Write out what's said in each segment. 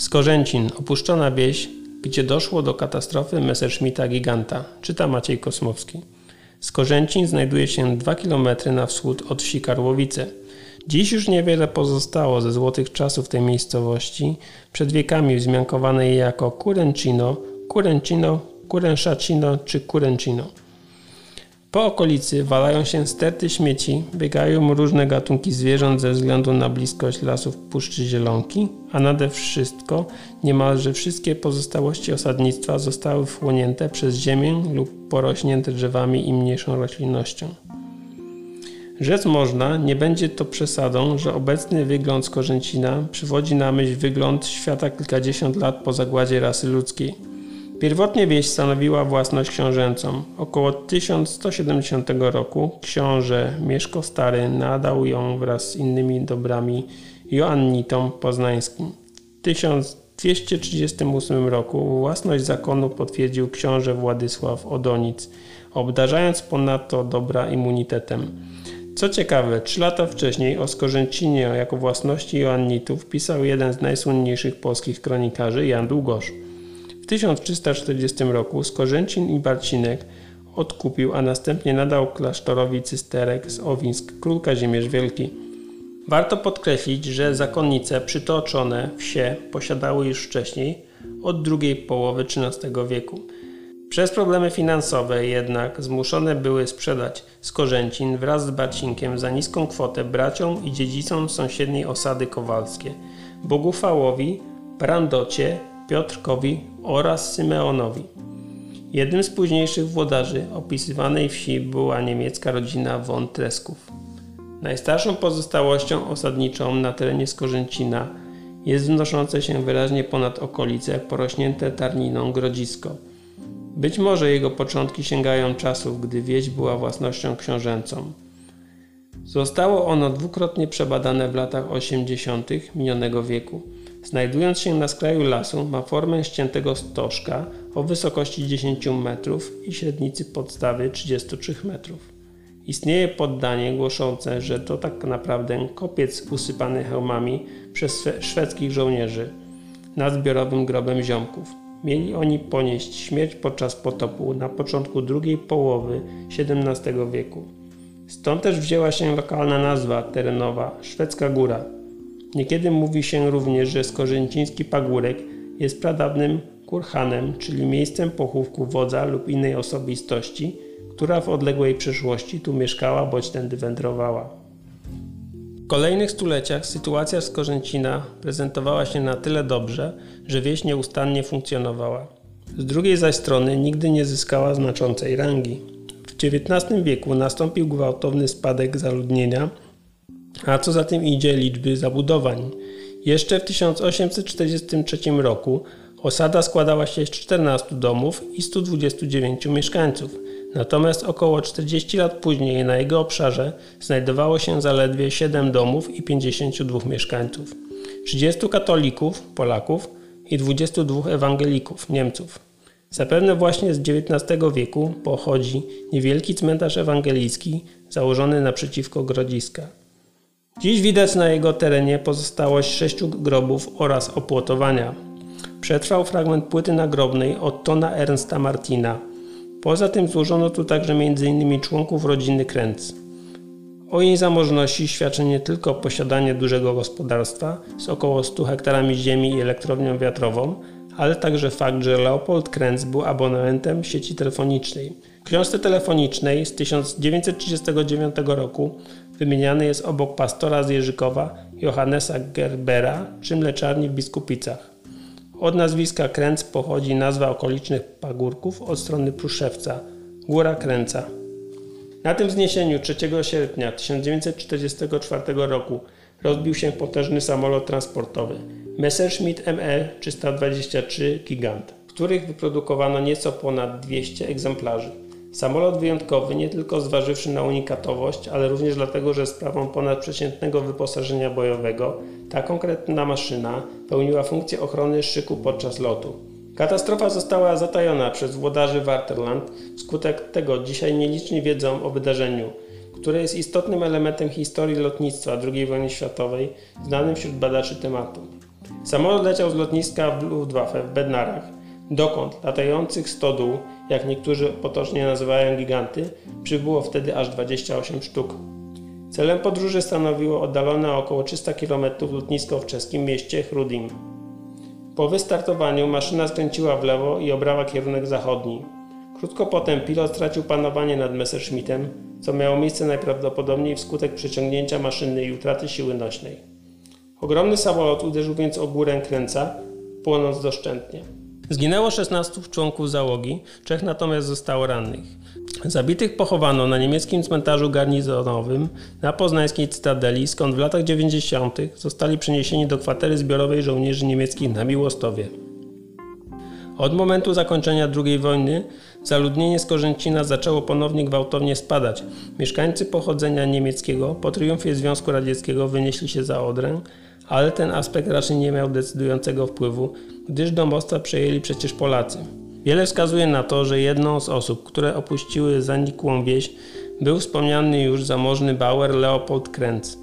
Skorzęcin, opuszczona wieś, gdzie doszło do katastrofy Messerschmitta Giganta, czyta Maciej Kosmowski. Skorzęcin znajduje się 2 km na wschód od wsi Karłowice. Dziś już niewiele pozostało ze złotych czasów tej miejscowości, przed wiekami wzmiankowanej jako Kuręcino, Kuręcino, Kuręszacino czy Kuręcino. Po okolicy walają się sterty śmieci, biegają różne gatunki zwierząt ze względu na bliskość lasów Puszczy Zielonki, a nade wszystko niemalże wszystkie pozostałości osadnictwa zostały wchłonięte przez ziemię lub porośnięte drzewami i mniejszą roślinnością. Rzec można, nie będzie to przesadą, że obecny wygląd Skorzęcina przywodzi na myśl wygląd świata kilkadziesiąt lat po zagładzie rasy ludzkiej – Pierwotnie wieś stanowiła własność książęcą. Około 1170 roku książę Mieszko Stary nadał ją wraz z innymi dobrami Joannitom poznańskim. W 1238 roku własność zakonu potwierdził książę Władysław Odonic, obdarzając ponadto dobra immunitetem. Co ciekawe, trzy lata wcześniej o Skorzęcinie jako własności Joannitów pisał jeden z najsłynniejszych polskich kronikarzy Jan Długosz. 1340 roku Skorzęcin i Barcinek odkupił, a następnie nadał klasztorowi cysterek z Owińsk król Kazimierz Wielki. Warto podkreślić, że zakonnice przytoczone wsie posiadały już wcześniej, od drugiej połowy XIII wieku. Przez problemy finansowe jednak zmuszone były sprzedać Skorzęcin wraz z Barcinkiem za niską kwotę braciom i dziedzicom sąsiedniej osady kowalskie, Bogufałowi, Brandocie Piotrkowi oraz Symeonowi. Jednym z późniejszych włodarzy opisywanej wsi była niemiecka rodzina von Tresków. Najstarszą pozostałością osadniczą na terenie Skorzęcina jest wznoszące się wyraźnie ponad okolice porośnięte tarniną grodzisko. Być może jego początki sięgają czasów, gdy wieś była własnością książęcą. Zostało ono dwukrotnie przebadane w latach 80. minionego wieku. Znajdując się na skraju lasu, ma formę ściętego stożka o wysokości 10 metrów i średnicy podstawy 33 metrów. Istnieje poddanie głoszące, że to tak naprawdę kopiec usypany hełmami przez szwedzkich żołnierzy nad zbiorowym grobem ziomków. Mieli oni ponieść śmierć podczas potopu na początku drugiej połowy XVII wieku. Stąd też wzięła się lokalna nazwa terenowa Szwedzka Góra, Niekiedy mówi się również, że skorzęciński pagórek jest pradawnym kurhanem, czyli miejscem pochówku wodza lub innej osobistości, która w odległej przeszłości tu mieszkała bądź tędy wędrowała. W kolejnych stuleciach sytuacja Skorzęcina prezentowała się na tyle dobrze, że wieś nieustannie funkcjonowała. Z drugiej zaś strony nigdy nie zyskała znaczącej rangi. W XIX wieku nastąpił gwałtowny spadek zaludnienia, a co za tym idzie liczby zabudowań. Jeszcze w 1843 roku osada składała się z 14 domów i 129 mieszkańców, natomiast około 40 lat później na jego obszarze znajdowało się zaledwie 7 domów i 52 mieszkańców, 30 katolików, Polaków i 22 ewangelików, Niemców. Zapewne właśnie z XIX wieku pochodzi niewielki cmentarz ewangelicki założony naprzeciwko grodziska. Dziś widać na jego terenie pozostałość sześciu grobów oraz opłotowania. Przetrwał fragment płyty nagrobnej od Tona Ernsta Martina. Poza tym złożono tu także m.in. członków rodziny Kręc. O jej zamożności świadczy nie tylko posiadanie dużego gospodarstwa z około 100 hektarami ziemi i elektrownią wiatrową, ale także fakt, że Leopold Kręc był abonementem sieci telefonicznej. W książce telefonicznej z 1939 roku wymieniany jest obok pastora z Jerzykowa Johannesa Gerbera przy mleczarni w Biskupicach. Od nazwiska Kręc pochodzi nazwa okolicznych pagórków od strony Pruszewca, Góra Kręca. Na tym wzniesieniu 3 sierpnia 1944 roku rozbił się potężny samolot transportowy Messerschmitt ME 323 Gigant, w których wyprodukowano nieco ponad 200 egzemplarzy. Samolot wyjątkowy nie tylko zważywszy na unikatowość, ale również dlatego, że sprawą ponadprzeciętnego wyposażenia bojowego ta konkretna maszyna pełniła funkcję ochrony szyku podczas lotu. Katastrofa została zatajona przez włodarzy Warterland, wskutek tego dzisiaj nieliczni wiedzą o wydarzeniu, które jest istotnym elementem historii lotnictwa II wojny światowej, znanym wśród badaczy tematu. Samolot leciał z lotniska Luftwaffe w Bednarach, dokąd latających stodół, jak niektórzy potocznie nazywają giganty, przybyło wtedy aż 28 sztuk. Celem podróży stanowiło oddalone około 300 km lotnisko w czeskim mieście Chrudim. Po wystartowaniu maszyna skręciła w lewo i obrała kierunek zachodni. Krótko potem pilot stracił panowanie nad Messerschmittem, co miało miejsce najprawdopodobniej wskutek przeciągnięcia maszyny i utraty siły nośnej. Ogromny samolot uderzył więc o górę kręca, płonąc doszczętnie. Zginęło 16 członków załogi, trzech natomiast zostało rannych. Zabitych pochowano na niemieckim cmentarzu garnizonowym na poznańskiej Cytadeli, skąd w latach 90. zostali przeniesieni do kwatery zbiorowej żołnierzy niemieckich na Miłostowie. Od momentu zakończenia II wojny zaludnienie Skorzęcina zaczęło ponownie gwałtownie spadać. Mieszkańcy pochodzenia niemieckiego po triumfie Związku Radzieckiego wynieśli się za Odrę, ale ten aspekt raczej nie miał decydującego wpływu, gdyż domostwa przejęli przecież Polacy. Wiele wskazuje na to, że jedną z osób, które opuściły zanikłą wieś, był wspomniany już zamożny Bauer Leopold Krenz.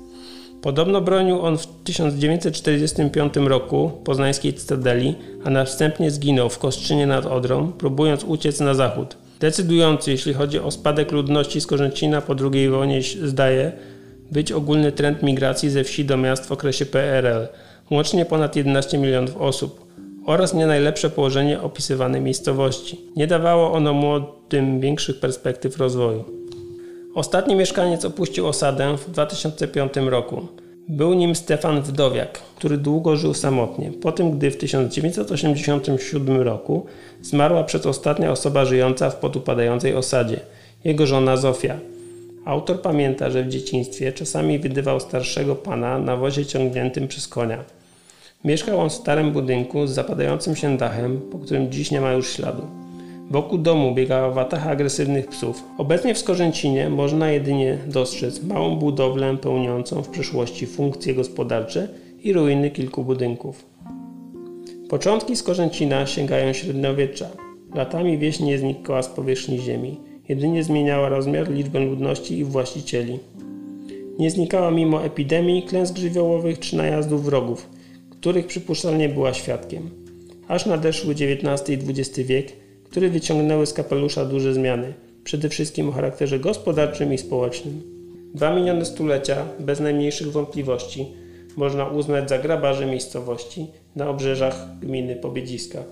Podobno bronił on w 1945 roku poznańskiej Cytadeli, a następnie zginął w Kostrzynie nad Odrą, próbując uciec na zachód. Decydujący, jeśli chodzi o spadek ludności z Korzęcina po II wojnie, zdaje być ogólny trend migracji ze wsi do miast w okresie PRL, łącznie ponad 11 milionów osób, oraz nie najlepsze położenie opisywanej miejscowości. Nie dawało ono młodym większych perspektyw rozwoju. Ostatni mieszkaniec opuścił osadę w 2005 roku. Był nim Stefan Wdowiak, który długo żył samotnie, po tym gdy w 1987 roku zmarła przedostatnia osoba żyjąca w podupadającej osadzie, jego żona Zofia. Autor pamięta, że w dzieciństwie czasami wydywał starszego pana na wozie ciągniętym przez konia. Mieszkał on w starym budynku z zapadającym się dachem, po którym dziś nie ma już śladu. Wokół domu biegała watacha agresywnych psów. Obecnie w Skorzęcinie można jedynie dostrzec małą budowlę pełniącą w przeszłości funkcje gospodarcze i ruiny kilku budynków. Początki Skorzęcina sięgają średniowiecza. Latami wieś nie znikała z powierzchni ziemi, jedynie zmieniała rozmiar, liczbę ludności i właścicieli. Nie znikała mimo epidemii, klęsk żywiołowych czy najazdów wrogów, których przypuszczalnie była świadkiem. Aż nadeszły XIX i XX wiek, które wyciągnęły z kapelusza duże zmiany, przede wszystkim o charakterze gospodarczym i społecznym. Dwa minione stulecia, bez najmniejszych wątpliwości, można uznać za grabarze miejscowości na obrzeżach gminy Pobiedziska.